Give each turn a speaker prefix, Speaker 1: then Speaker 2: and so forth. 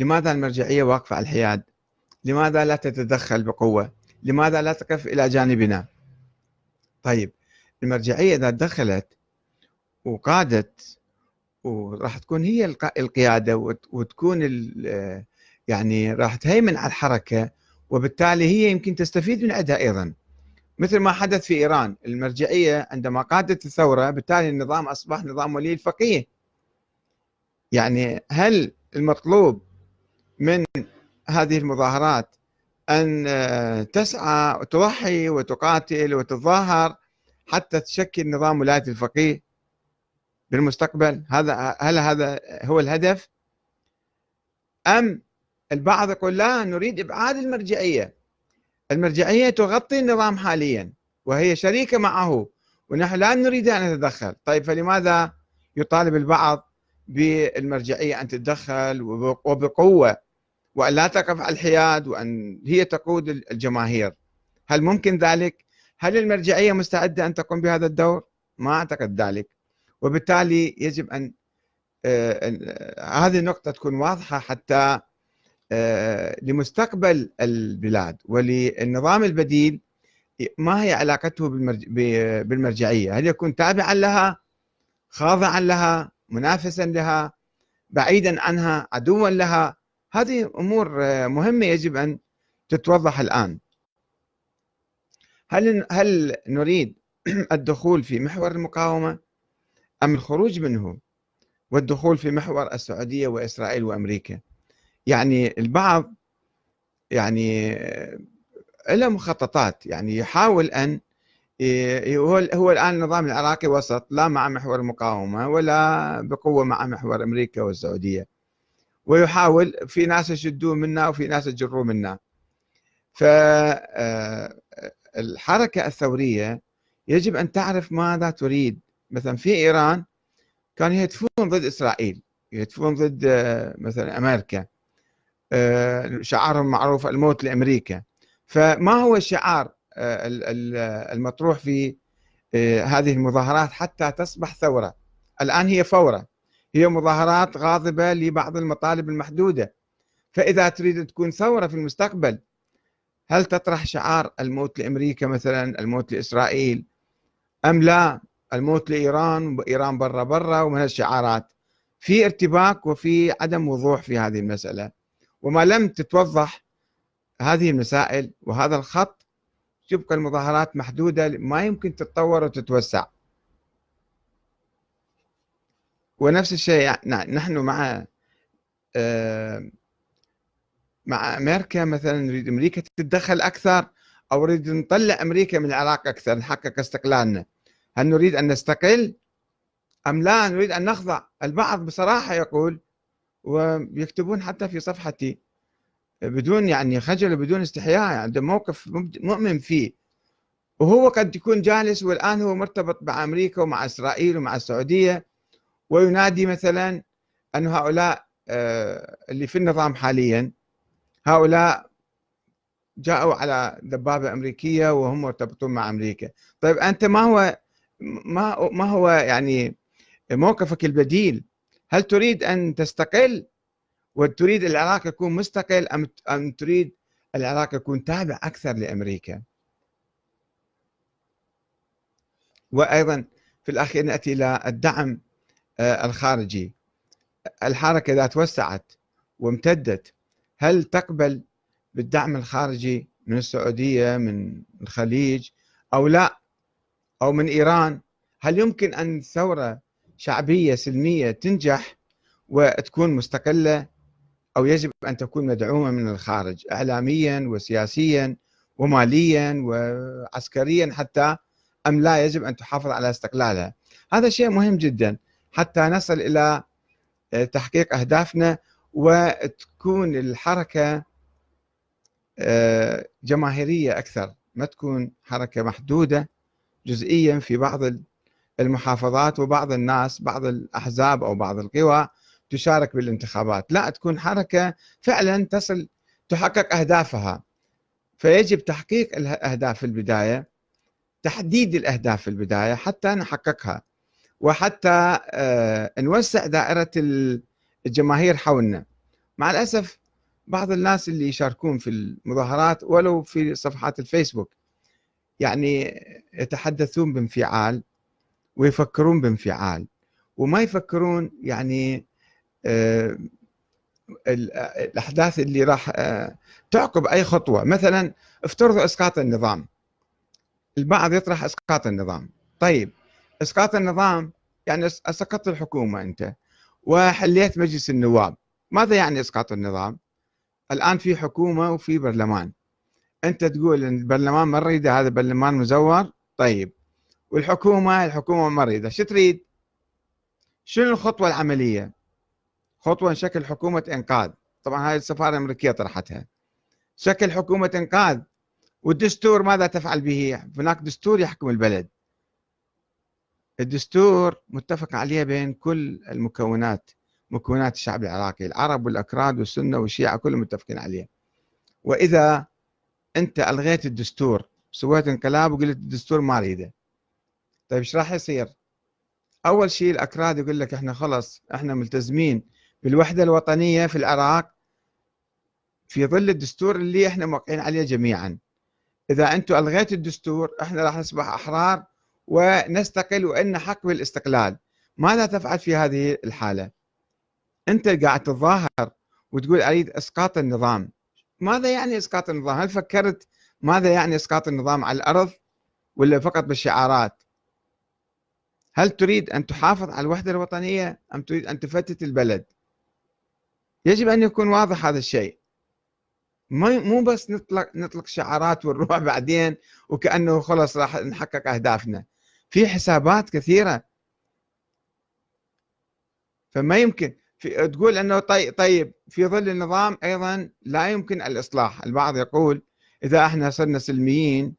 Speaker 1: لماذا المرجعية واقفة على الحياد؟ لماذا لا تتدخل بقوة؟ لماذا لا تقف إلى جانبنا؟ طيب المرجعية إذا دخلت وقادت وراح تكون هي القيادة وتكون يعني راح تهيمن على الحركة وبالتالي هي يمكن تستفيد من عندها أيضا. مثل ما حدث في إيران المرجعية عندما قادت الثورة بالتالي النظام أصبح نظام ولي الفقيه. يعني هل المطلوب من هذه المظاهرات أن تسعى وتضحي وتقاتل وتتظاهر حتى تشكل نظام ولاية الفقيه بالمستقبل. هذا هل هذا هو الهدف؟ أم البعض يقول لا نريد إبعاد المرجعية. المرجعية تغطي النظام حاليا وهي شريكة معه ونحن لا نريد أن نتدخل. طيب فلماذا يطالب البعض بالمرجعية أن تتدخل وبقوة وأن لا تقف على الحياد وأن هي تقود الجماهير هل ممكن ذلك؟ هل المرجعية مستعدة أن تقوم بهذا الدور؟ ما أعتقد ذلك وبالتالي يجب أن آه، هذه النقطة تكون واضحة حتى آه، لمستقبل البلاد وللنظام البديل ما هي علاقته بالمرجعية هل يكون تابعا لها خاضعا لها منافسا لها بعيدا عنها عدوا لها هذه أمور آه، مهمة يجب أن تتوضح الآن. هل هل نريد الدخول في محور المقاومة أم الخروج منه والدخول في محور السعودية وإسرائيل وأمريكا؟ يعني البعض يعني آه، له مخططات يعني يحاول أن هو هو الآن النظام العراقي وسط لا مع محور المقاومة ولا بقوة مع محور أمريكا والسعودية. ويحاول في ناس يشدون منا وفي ناس يجرون منا. فالحركه الثورية يجب أن تعرف ماذا تريد. مثلا في إيران كانوا يهتفون ضد إسرائيل يهتفون ضد مثلا أمريكا. شعارهم معروف الموت لأمريكا. فما هو الشعار المطروح في آه، هذه المظاهرات حتى تصبح ثورة؟ الآن هي فورة. هي مظاهرات غاضبة لبعض المطالب المحدودة. فإذا تريد تكون ثورة في المستقبل هل تطرح شعار الموت لأمريكا مثلا الموت لإسرائيل؟ أم لا؟ الموت لإيران وإيران برا برا ومن الشعارات في ارتباك وفي عدم وضوح في هذه المسألة. وما لم تتوضح هذه المسائل وهذا الخط تبقى المظاهرات محدودة ما يمكن تتطور وتتوسع. ونفس الشيء نحن مع آه، مع أمريكا مثلا نريد أمريكا تتدخل أكثر أو نريد نطلع أمريكا من العراق أكثر نحقق استقلالنا. هل نريد أن نستقل؟ أم لا؟ نريد أن نخضع. البعض بصراحة يقول ويكتبون حتى في صفحتي بدون يعني خجل وبدون استحياء عنده موقف مؤمن فيه. وهو قد يكون جالس والآن هو مرتبط مع أمريكا ومع إسرائيل ومع السعودية. وينادي مثلا أن هؤلاء آه، اللي في النظام حاليا هؤلاء جاءوا على دبابة أمريكية وهم مرتبطون مع أمريكا. طيب أنت ما هو ما ما هو يعني موقفك البديل؟ هل تريد أن تستقل؟ وتريد العراق يكون مستقل أم أم تريد العراق يكون تابع أكثر لأمريكا؟ وأيضا في الأخير نأتي إلى الدعم الخارجي. الحركة إذا توسعت وامتدت هل تقبل بالدعم الخارجي من السعودية من الخليج أو لا؟ أو من إيران؟ هل يمكن أن ثورة شعبية سلمية تنجح وتكون مستقلة أو يجب أن تكون مدعومة من الخارج إعلاميا وسياسيا وماليا وعسكريا حتى أم لا يجب أن تحافظ على استقلالها؟ هذا شيء مهم جدا. حتى نصل إلى آه، تحقيق أهدافنا وتكون الحركة آه، جماهيرية أكثر. ما تكون حركة محدودة جزئيا في بعض المحافظات وبعض الناس بعض الأحزاب أو بعض القوى تشارك بالانتخابات. لا تكون حركة فعلا تصل تحقق أهدافها. فيجب تحقيق الأهداف في البداية تحديد الأهداف في البداية حتى نحققها. وحتى آه، نوسع دائرة الجماهير حولنا. مع الأسف بعض الناس اللي يشاركون في المظاهرات ولو في صفحات الفيسبوك يعني يتحدثون بانفعال ويفكرون بانفعال. وما يفكرون يعني آه، الأحداث اللي راح آه، تعقب أي خطوة. مثلا افترضوا إسقاط النظام. البعض يطرح إسقاط النظام. طيب إسقاط النظام يعني أسقطت الحكومة أنت وحليت مجلس النواب. ماذا يعني إسقاط النظام؟ الآن في حكومة وفي برلمان. أنت تقول إن البرلمان ما نريده هذا برلمان مزور؟ طيب. والحكومة الحكومة ما نريده شو تريد؟ شنو الخطوة العملية؟ خطوة شكل حكومة إنقاذ. طبعا هاي السفارة الأمريكية طرحتها. شكل حكومة إنقاذ. والدستور ماذا تفعل به؟ هناك دستور يحكم البلد. الدستور متفق عليه بين كل المكونات مكونات الشعب العراقي العرب والأكراد والسنة والشيعة كلهم متفقين عليه وإذا أنت ألغيت الدستور سويت انقلاب وقلت الدستور ما أريده. طيب إيش راح يصير؟ أول شيء الأكراد يقول لك إحنا خلص إحنا ملتزمين بالوحدة الوطنية في العراق. في ظل الدستور اللي إحنا موقعين عليه جميعا. إذا أنتم ألغيتوا الدستور إحنا راح نصبح أحرار ونستقل وإن حق بالاستقلال ماذا تفعل في هذه الحالة؟ أنت قاعد تتظاهر وتقول أريد إسقاط النظام. ماذا يعني إسقاط النظام؟ هل فكرت ماذا يعني إسقاط النظام على الأرض ولا فقط بالشعارات؟ هل تريد أن تحافظ على الوحدة الوطنية أم تريد أن تفتت البلد؟ يجب أن يكون واضح هذا الشيء. مو بس نطلق نطلق شعارات ونروح بعدين وكأنه خلص راح نحقق أهدافنا. في حسابات كثيرة. فما يمكن في تقول إنه طيب طيب في ظل النظام أيضا لا يمكن الإصلاح، البعض يقول إذا إحنا صرنا سلميين